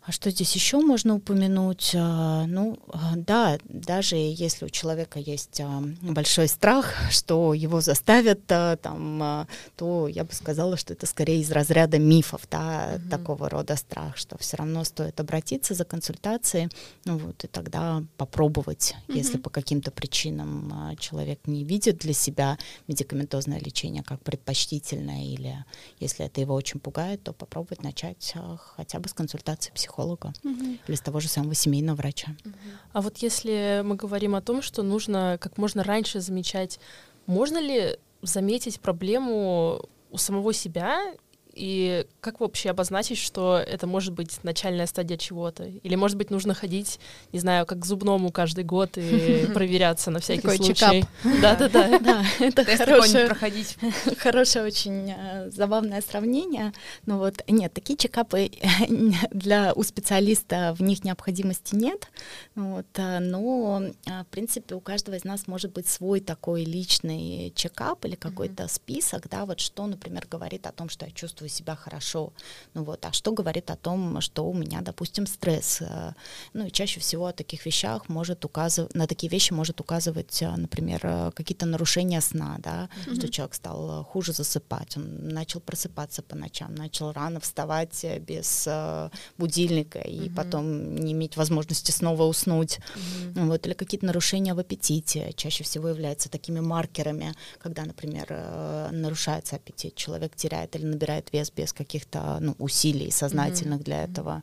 Speaker 5: А что здесь еще можно упомянуть? А, ну, а, да, даже если у человека есть а, большой страх, что его заставят, там, то я бы сказала, что это скорее из разряда мифов, да, угу. такого рода страх, что все равно стоит обратиться за консультацией, ну вот, и тогда попробовать, угу. если по каким-то причинам человек не видит для себя медикаментозное лечение как предпочтительное, или если это его очень пугает, то попробовать начать хотя бы с консультации психолога психолога угу. или с того же самого семейного врача. Угу.
Speaker 4: А вот если мы говорим о том, что нужно как можно раньше замечать, можно ли заметить проблему у самого себя и как вообще обозначить, что это может быть начальная стадия чего-то? Или, может быть, нужно ходить, не знаю, как к зубному каждый год и проверяться на всякий случай?
Speaker 5: Да-да-да. Да, это хорошее,
Speaker 3: проходить.
Speaker 5: хорошее очень э, забавное сравнение. Ну вот, нет, такие чекапы для у специалиста в них необходимости нет. Вот, э, но, э, в принципе, у каждого из нас может быть свой такой личный чекап или какой-то список, да, вот что, например, говорит о том, что я чувствую чувствую себя хорошо. Ну вот, а что говорит о том, что у меня, допустим, стресс? Э, ну и чаще всего о таких вещах может указывать, на такие вещи может указывать, э, например, э, какие-то нарушения сна, да, mm-hmm. что человек стал хуже засыпать, он начал просыпаться по ночам, начал рано вставать без будильника и mm-hmm. потом не иметь возможности снова уснуть. Mm-hmm. Вот, или какие-то нарушения в аппетите чаще всего являются такими маркерами, когда, например, нарушается аппетит, человек теряет или набирает вес без каких-то ну, усилий сознательных mm-hmm. для этого.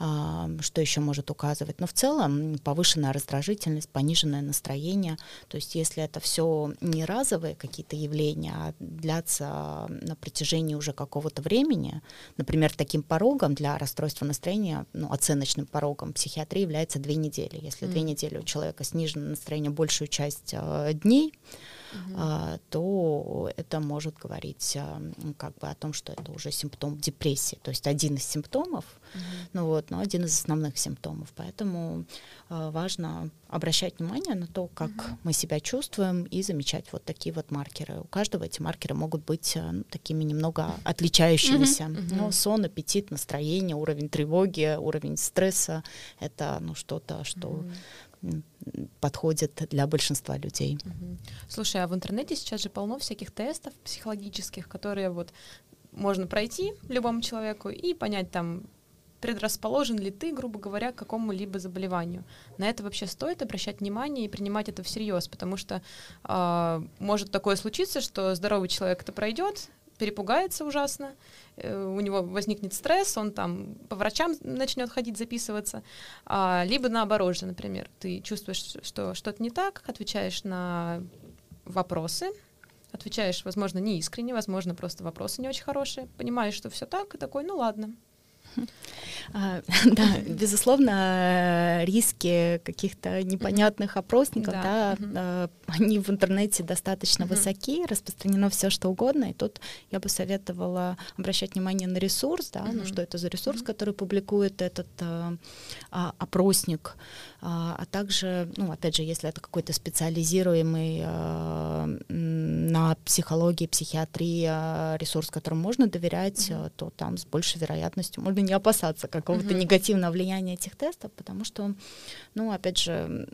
Speaker 5: А, что еще может указывать? Но в целом повышенная раздражительность, пониженное настроение. То есть если это все не разовые какие-то явления, а длятся на протяжении уже какого-то времени, например, таким порогом для расстройства настроения, ну, оценочным порогом психиатрии является две недели. Если mm. две недели у человека снижено настроение большую часть э, дней, а, то это может говорить а, как бы о том, что это уже симптом депрессии, то есть один из симптомов, uh ну вот, но один из основных симптомов. Поэтому а, важно обращать внимание на то, как uh мы себя чувствуем и замечать вот такие вот маркеры. У каждого эти маркеры могут быть ну, такими немного отличающимися. uh Ну, сон, аппетит, настроение, уровень тревоги, уровень стресса — это ну что-то, что, -то, что подходит для большинства людей.
Speaker 3: Слушай, а в интернете сейчас же полно всяких тестов психологических, которые вот можно пройти любому человеку и понять там, предрасположен ли ты, грубо говоря, к какому-либо заболеванию. На это вообще стоит обращать внимание и принимать это всерьез, потому что э, может такое случиться, что здоровый человек это пройдет, перепугается ужасно, э, у него возникнет стресс, он там по врачам начнет ходить записываться, а, либо наоборот же, например, ты чувствуешь, что что-то не так, отвечаешь на вопросы, отвечаешь, возможно, не искренне, возможно, просто вопросы не очень хорошие, понимаешь, что все так, и такой, ну ладно,
Speaker 5: да, безусловно, риски каких-то непонятных опросников, да, да они в интернете достаточно высоки, распространено все что угодно, и тут я бы советовала обращать внимание на ресурс, да, ну что это за ресурс, который публикует этот а, а, опросник, а, также, ну опять же, если это какой-то специализируемый на психологии, психиатрии ресурс, которому можно доверять, то там с большей вероятностью можно не опасаться какого-то mm-hmm. негативного влияния этих тестов, потому что, ну, опять же,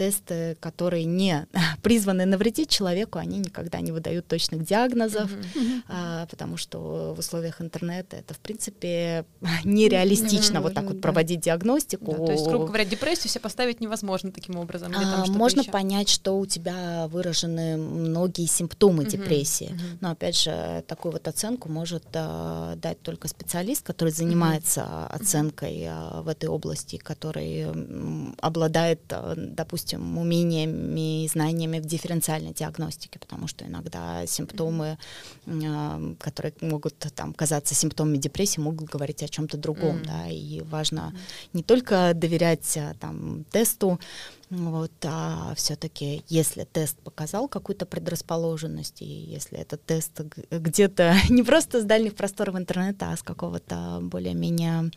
Speaker 5: тесты, которые не призваны навредить человеку, они никогда не выдают точных диагнозов, mm-hmm. а, потому что в условиях интернета это, в принципе, нереалистично mm-hmm. вот так вот проводить диагностику.
Speaker 3: Да, то есть, грубо говоря, депрессию себе поставить невозможно таким образом. Или там
Speaker 5: а, можно еще? понять, что у тебя выражены многие симптомы mm-hmm. депрессии, mm-hmm. но, опять же, такую вот оценку может а, дать только специалист, который занимается mm-hmm. оценкой а, в этой области, который обладает, а, допустим, допустим, умениями и знаниями в дифференциальной диагностике, потому что иногда симптомы, mm-hmm. которые могут там казаться симптомами депрессии, могут говорить о чем-то другом, mm-hmm. да, и важно mm-hmm. не только доверять а, там тесту, вот, а все-таки, если тест показал какую-то предрасположенность, и если этот тест где-то не просто с дальних просторов интернета, а с какого-то более-менее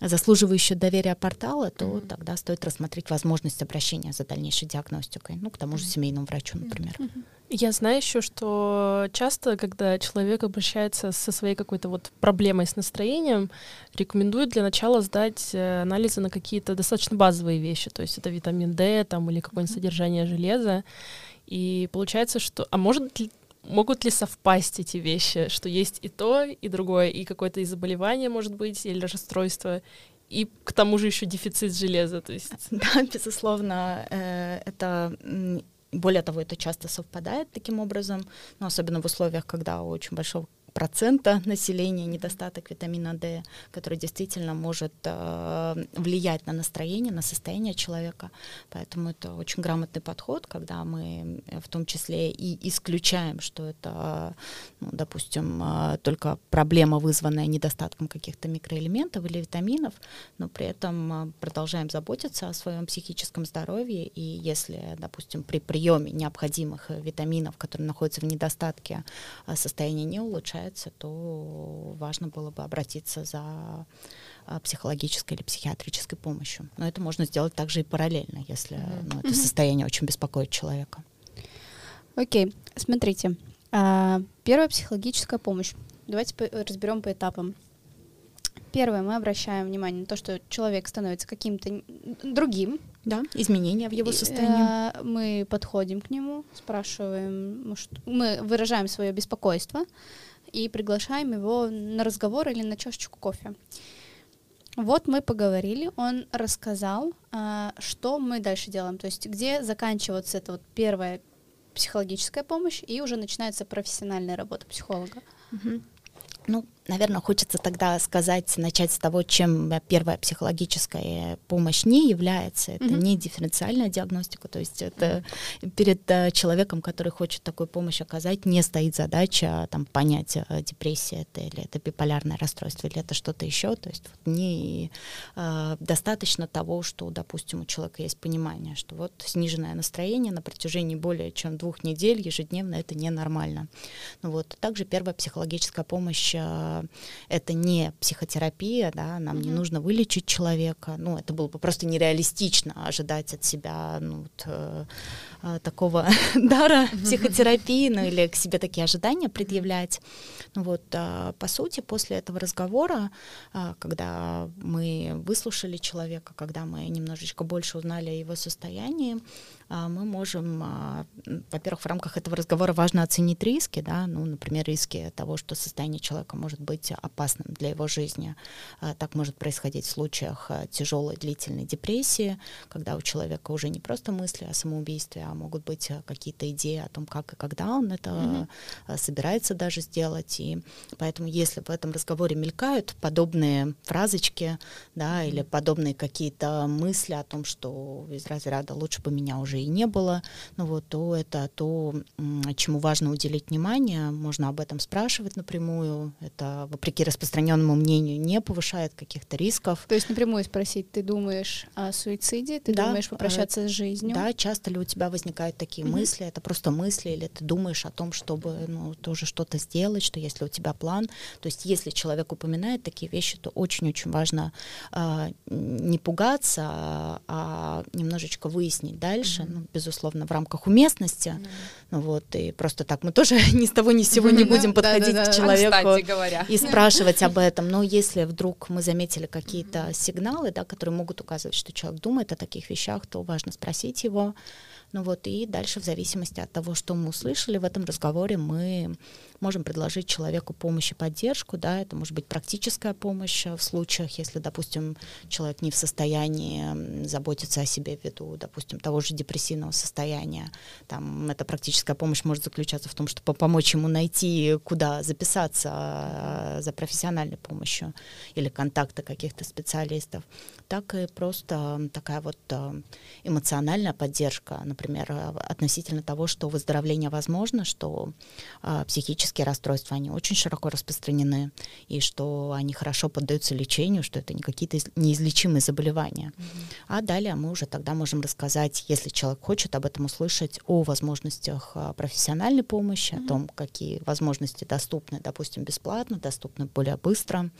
Speaker 5: заслуживающего доверия портала, то mm-hmm. тогда стоит рассмотреть возможность обращения за дальнейшей диагностикой, ну, к тому же семейному врачу, например. Mm-hmm.
Speaker 4: Я знаю еще, что часто, когда человек обращается со своей какой-то вот проблемой с настроением, рекомендуют для начала сдать э, анализы на какие-то достаточно базовые вещи, то есть это витамин D там, или какое-нибудь содержание железа. И получается, что... А может могут ли совпасть эти вещи, что есть и то, и другое, и какое-то и заболевание, может быть, или расстройство, и к тому же еще дефицит железа, то есть...
Speaker 5: Да, безусловно, э, это более того, это часто совпадает таким образом, но особенно в условиях, когда у очень большого процента населения недостаток витамина D, который действительно может э, влиять на настроение, на состояние человека. Поэтому это очень грамотный подход, когда мы в том числе и исключаем, что это, ну, допустим, э, только проблема, вызванная недостатком каких-то микроэлементов или витаминов, но при этом э, продолжаем заботиться о своем психическом здоровье. И если, допустим, при приеме необходимых витаминов, которые находятся в недостатке, э, состояние не улучшается, то важно было бы обратиться за э, психологической или психиатрической помощью. Но это можно сделать также и параллельно, если ну, это состояние очень беспокоит человека.
Speaker 2: Окей, okay. смотрите. А, первая психологическая помощь. Давайте разберем по этапам. Первое, мы обращаем внимание на то, что человек становится каким-то другим.
Speaker 5: Да, изменения в его состоянии.
Speaker 2: Э, мы подходим к нему, спрашиваем, мы выражаем свое беспокойство и приглашаем его на разговор или на чашечку кофе. Вот мы поговорили, он рассказал, а, что мы дальше делаем, то есть где заканчивается эта вот первая психологическая помощь и уже начинается профессиональная работа психолога.
Speaker 5: Угу. Ну, наверное, хочется тогда сказать, начать с того, чем первая психологическая помощь не является. Это mm-hmm. не дифференциальная диагностика, то есть это mm-hmm. перед э, человеком, который хочет такую помощь оказать, не стоит задача там понять, э, депрессия это или это биполярное расстройство, или это что-то еще. То есть вот не э, достаточно того, что, допустим, у человека есть понимание, что вот сниженное настроение на протяжении более чем двух недель ежедневно это ненормально. Ну вот также первая психологическая помощь э, это не психотерапия, да, нам mm-hmm. не нужно вылечить человека, ну, это было бы просто нереалистично ожидать от себя, ну, вот, э, э, такого дара психотерапии, ну, или к себе такие ожидания предъявлять. Ну, вот, э, по сути, после этого разговора, э, когда мы выслушали человека, когда мы немножечко больше узнали о его состоянии, а, мы можем, а, во-первых, в рамках этого разговора важно оценить риски, да, ну, например, риски того, что состояние человека может быть опасным для его жизни. А, так может происходить в случаях тяжелой длительной депрессии, когда у человека уже не просто мысли о самоубийстве, а могут быть какие-то идеи о том, как и когда он это mm-hmm. собирается даже сделать. И поэтому, если в этом разговоре мелькают подобные фразочки, да, или подобные какие-то мысли о том, что из разряда лучше бы меня уже и не было, ну вот, то это то, чему важно уделить внимание, можно об этом спрашивать напрямую, это, вопреки распространенному мнению, не повышает каких-то рисков.
Speaker 2: То есть напрямую спросить, ты думаешь о суициде, ты да, думаешь попрощаться э, с жизнью?
Speaker 5: Да, часто ли у тебя возникают такие mm-hmm. мысли, это просто мысли, или ты думаешь о том, чтобы, ну, тоже что-то сделать, что если у тебя план, то есть если человек упоминает такие вещи, то очень-очень важно э, не пугаться, а, а немножечко выяснить дальше, ну, безусловно, в рамках уместности. Mm. Ну, вот, и просто так мы тоже ни с того ни с сего не будем подходить к человеку и спрашивать об этом. Но если вдруг мы заметили какие-то сигналы, да, которые могут указывать, что человек думает о таких вещах, то важно спросить его. Ну вот, и дальше в зависимости от того, что мы услышали в этом разговоре, мы можем предложить человеку помощь и поддержку, да, это может быть практическая помощь в случаях, если, допустим, человек не в состоянии заботиться о себе ввиду, допустим, того же депрессивного состояния, там эта практическая помощь может заключаться в том, чтобы помочь ему найти, куда записаться а, за профессиональной помощью или контакты каких-то специалистов, так и просто такая вот а, эмоциональная поддержка, например, относительно того, что выздоровление возможно, что а, психически психические расстройства, они очень широко распространены, и что они хорошо поддаются лечению, что это не какие-то неизлечимые заболевания. Mm-hmm. А далее мы уже тогда можем рассказать, если человек хочет об этом услышать, о возможностях а, профессиональной помощи, mm-hmm. о том, какие возможности доступны, допустим, бесплатно, доступны более быстро.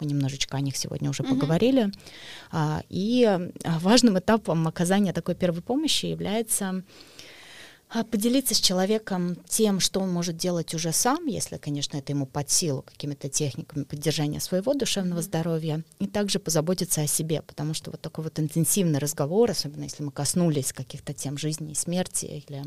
Speaker 5: Мы немножечко о них сегодня уже mm-hmm. поговорили. А, и а, важным этапом оказания такой первой помощи является а поделиться с человеком тем, что он может делать уже сам, если, конечно, это ему под силу, какими-то техниками поддержания своего душевного здоровья, и также позаботиться о себе, потому что вот такой вот интенсивный разговор, особенно если мы коснулись каких-то тем жизни и смерти, или,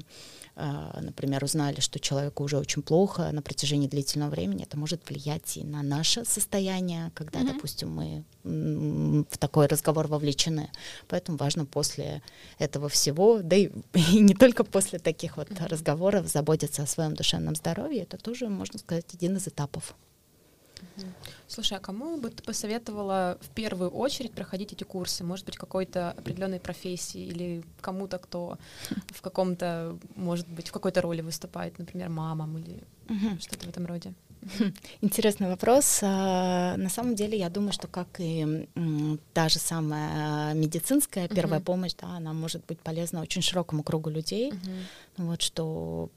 Speaker 5: например, узнали, что человеку уже очень плохо на протяжении длительного времени, это может влиять и на наше состояние, когда, mm-hmm. допустим, мы в такой разговор вовлечены. Поэтому важно после этого всего, да и, и не только после таких таких вот разговоров заботиться о своем душевном здоровье, это тоже, можно сказать, один из этапов.
Speaker 3: Слушай, а кому бы ты посоветовала в первую очередь проходить эти курсы? Может быть, какой-то определенной профессии или кому-то, кто в каком-то, может быть, в какой-то роли выступает, например, мамам или угу. что-то в этом роде?
Speaker 5: Интересный вопрос. А, на самом деле, я думаю, что как и та же самая медицинская первая uh-huh. помощь, да, она может быть полезна очень широкому кругу людей. Uh-huh. Вот что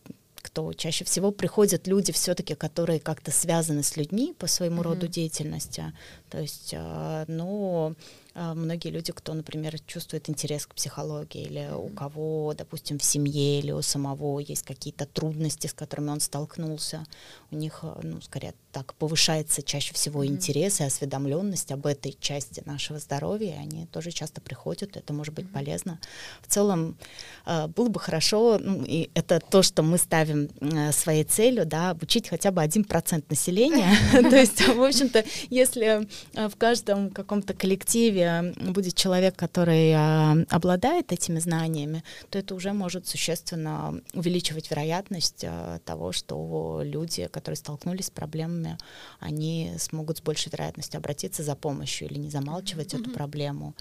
Speaker 5: кто чаще всего приходят люди все-таки, которые как-то связаны с людьми по своему mm-hmm. роду деятельности. То есть, а, ну, а, многие люди, кто, например, чувствует интерес к психологии, или у кого, допустим, в семье или у самого есть какие-то трудности, с которыми он столкнулся, у них, а, ну, скорее так, повышается чаще всего mm-hmm. интерес и осведомленность об этой части нашего здоровья, и они тоже часто приходят, это может быть mm-hmm. полезно. В целом, а, было бы хорошо, ну, и это то, что мы ставим своей целью, да, обучить хотя бы один процент населения. То есть, в общем-то, если в каждом каком-то коллективе будет человек, который обладает этими знаниями, то это уже может существенно увеличивать вероятность того, что люди, которые столкнулись с проблемами, они смогут с большей вероятностью обратиться за помощью или не замалчивать mm-hmm. эту проблему,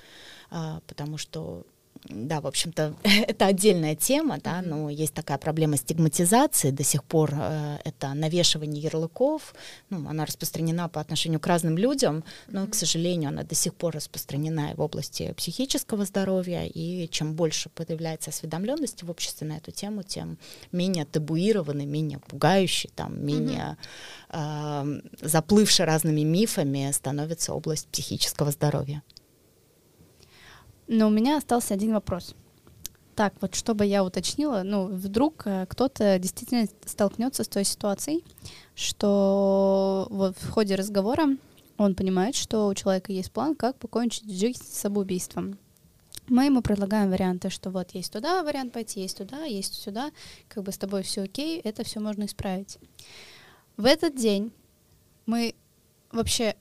Speaker 5: а, потому что да, в общем-то, это отдельная тема, да, но есть такая проблема стигматизации, до сих пор э, это навешивание ярлыков, ну, она распространена по отношению к разным людям, но, к сожалению, она до сих пор распространена и в области психического здоровья, и чем больше появляется осведомленности в обществе на эту тему, тем менее табуированный, менее пугающий, там, менее э, заплывший разными мифами становится область психического здоровья.
Speaker 2: Но у меня остался один вопрос. Так, вот чтобы я уточнила, ну, вдруг э, кто-то действительно столкнется с той ситуацией, что вот в ходе разговора он понимает, что у человека есть план, как покончить жизнь с самоубийством. Мы ему предлагаем варианты, что вот есть туда вариант пойти, есть туда, есть сюда, как бы с тобой все окей, это все можно исправить. В этот день мы вообще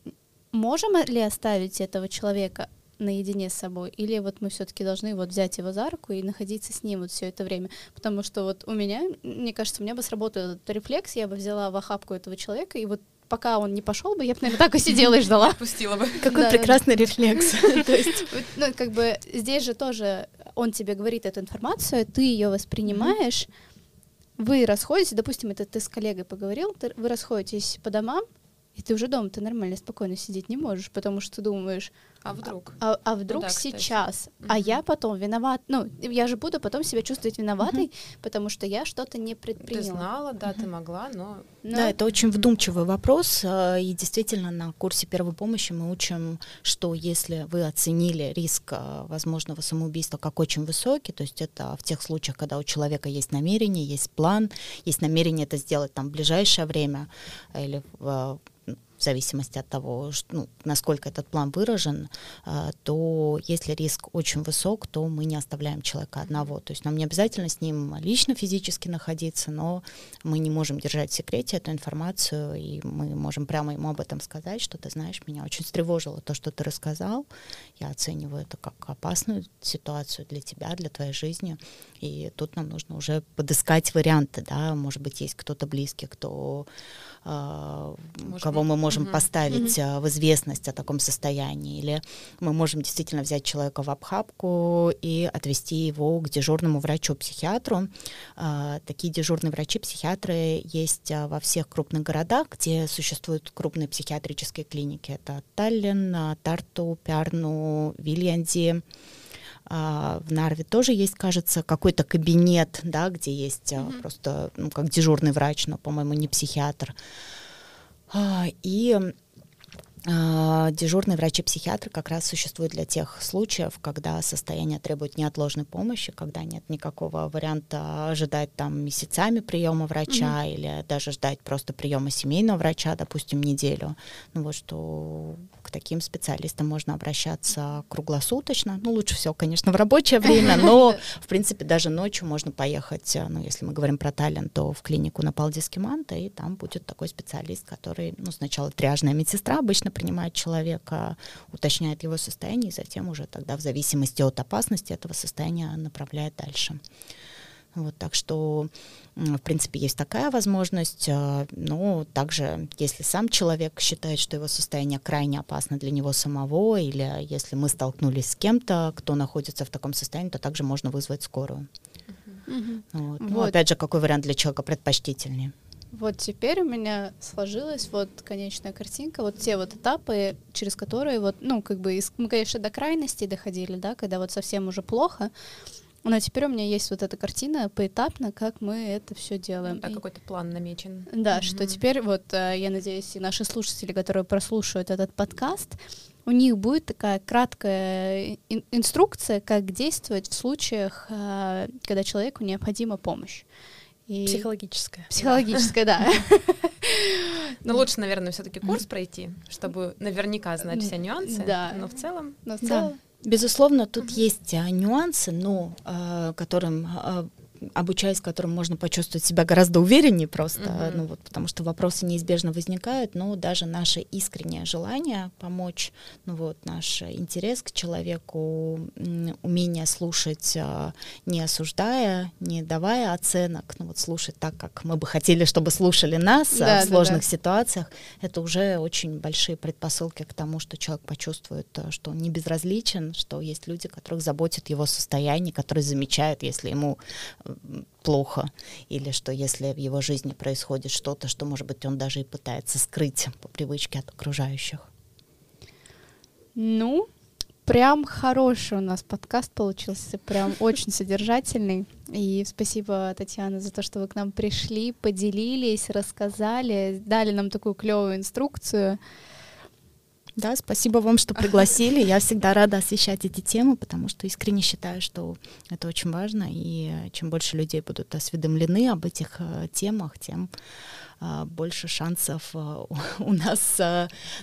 Speaker 2: можем ли оставить этого человека наедине с собой, или вот мы все-таки должны вот взять его за руку и находиться с ним вот все это время, потому что вот у меня, мне кажется, у меня бы сработал этот рефлекс, я бы взяла в охапку этого человека и вот пока он не пошел бы, я бы, наверное, так и сидела и ждала.
Speaker 3: Пустила бы.
Speaker 5: Какой прекрасный рефлекс.
Speaker 2: То есть, ну, как бы здесь же тоже он тебе говорит эту информацию, ты ее воспринимаешь, вы расходитесь, допустим, это ты с коллегой поговорил, вы расходитесь по домам, и ты уже дома, ты нормально, спокойно сидеть не можешь, потому что думаешь,
Speaker 3: а вдруг?
Speaker 2: А, а вдруг ну, да, сейчас? Кстати. А я потом виноват. Ну, я же буду потом себя чувствовать виноватой, mm-hmm. потому что я что-то не предприняла.
Speaker 3: Ты знала, да, mm-hmm. ты могла, но... но...
Speaker 5: Да, это очень вдумчивый вопрос. А, и действительно, на курсе первой помощи мы учим, что если вы оценили риск а, возможного самоубийства как очень высокий, то есть это в тех случаях, когда у человека есть намерение, есть план, есть намерение это сделать там в ближайшее время или в зависимости от того, ну, насколько этот план выражен, а, то если риск очень высок, то мы не оставляем человека одного. То есть нам не обязательно с ним лично физически находиться, но мы не можем держать в секрете эту информацию, и мы можем прямо ему об этом сказать, что ты знаешь, меня очень встревожило то, что ты рассказал. Я оцениваю это как опасную ситуацию для тебя, для твоей жизни. И тут нам нужно уже подыскать варианты, да, может быть, есть кто-то близкий, кто Может кого мы можем угу. поставить угу. в известность о таком состоянии, или мы можем действительно взять человека в обхапку и отвести его к дежурному врачу-психиатру. А, такие дежурные врачи-психиатры есть во всех крупных городах, где существуют крупные психиатрические клиники. Это Таллин, Тарту, Пярну, Вильянди. А, в Нарве тоже есть, кажется, какой-то кабинет, да, где есть mm-hmm. просто, ну, как дежурный врач, но, по-моему, не психиатр. А, и а, дежурные врачи-психиатры как раз существуют для тех случаев, когда состояние требует неотложной помощи, когда нет никакого варианта ожидать там месяцами приема врача mm-hmm. или даже ждать просто приема семейного врача, допустим, неделю. Ну вот что к таким специалистам можно обращаться круглосуточно. Ну лучше всего, конечно, в рабочее время, но в принципе даже ночью можно поехать, ну если мы говорим про Таллин, то в клинику на Палдискиманта, и там будет такой специалист, который, ну сначала тряжная медсестра обычно принимает человека, уточняет его состояние, и затем уже тогда в зависимости от опасности этого состояния направляет дальше. Вот, так что, в принципе, есть такая возможность. А, но также, если сам человек считает, что его состояние крайне опасно для него самого, или если мы столкнулись с кем-то, кто находится в таком состоянии, то также можно вызвать скорую.
Speaker 2: Мгм.
Speaker 5: Вот. Ну,
Speaker 2: Вот.
Speaker 5: опять же, какой вариант для человека предпочтительнее?
Speaker 2: Вот теперь у меня сложилась вот конечная картинка, вот те вот этапы, через которые вот, ну, как бы, из- мы, конечно, до крайностей доходили, да, когда вот совсем уже плохо, но теперь у меня есть вот эта картина поэтапно, как мы это все делаем.
Speaker 3: Да,
Speaker 2: И-
Speaker 3: какой-то план намечен.
Speaker 2: Да, что
Speaker 3: Мгм.
Speaker 2: теперь вот, э, я надеюсь, и наши слушатели, которые прослушают этот подкаст, у них будет такая краткая ин- инструкция, как действовать в случаях, э, когда человеку необходима помощь. И-
Speaker 4: Психологическая.
Speaker 2: Психологическая, да.
Speaker 3: Но лучше, наверное, все-таки курс пройти, чтобы наверняка знать все нюансы.
Speaker 2: Да.
Speaker 3: Но в целом
Speaker 2: Но в целом-
Speaker 5: Безусловно, тут есть а, нюансы, но а, которым обучаясь которым можно почувствовать себя гораздо увереннее просто,
Speaker 3: Мгм.
Speaker 5: ну вот, потому что вопросы неизбежно возникают, но даже наше искреннее желание помочь, ну вот, наш интерес к человеку, умение слушать, а, не осуждая, не давая оценок, ну вот слушать так, как мы бы хотели, чтобы слушали нас а,
Speaker 2: Да,
Speaker 5: в
Speaker 2: да,
Speaker 5: сложных
Speaker 2: да.
Speaker 5: ситуациях, это уже очень большие предпосылки к тому, что человек почувствует, а, что он не безразличен, что есть люди, которых заботит его состояние, которые замечают, если ему плохо, или что если в его жизни происходит что-то, что, может быть, он даже и пытается скрыть по привычке от окружающих.
Speaker 2: Ну, прям хороший у нас подкаст получился, прям очень содержательный. И спасибо, Татьяна, за то, что вы к нам пришли, поделились, рассказали, дали нам такую клевую инструкцию.
Speaker 5: Да, спасибо вам, что пригласили. Я всегда рада освещать эти темы, потому что искренне считаю, что это очень важно. И чем больше людей будут осведомлены об этих э, темах, тем э, больше шансов э, у нас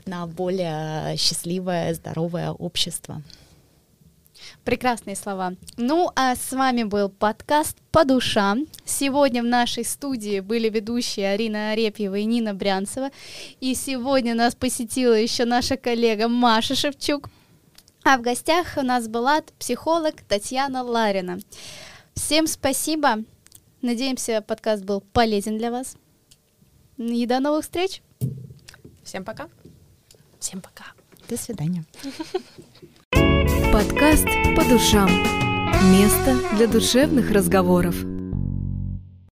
Speaker 5: на более счастливое, здоровое общество.
Speaker 2: Прекрасные слова. Ну, а с вами был подкаст «По душам». Сегодня в нашей студии были ведущие Арина Арепьева и Нина Брянцева. И сегодня нас посетила еще наша коллега Маша Шевчук. А в гостях у нас была психолог Татьяна Ларина. Всем спасибо. Надеемся, подкаст был полезен для вас. И до новых встреч!
Speaker 3: всем пока.
Speaker 4: Всем пока.
Speaker 5: До свидания.
Speaker 1: Подкаст «По душам». Место для душевных разговоров.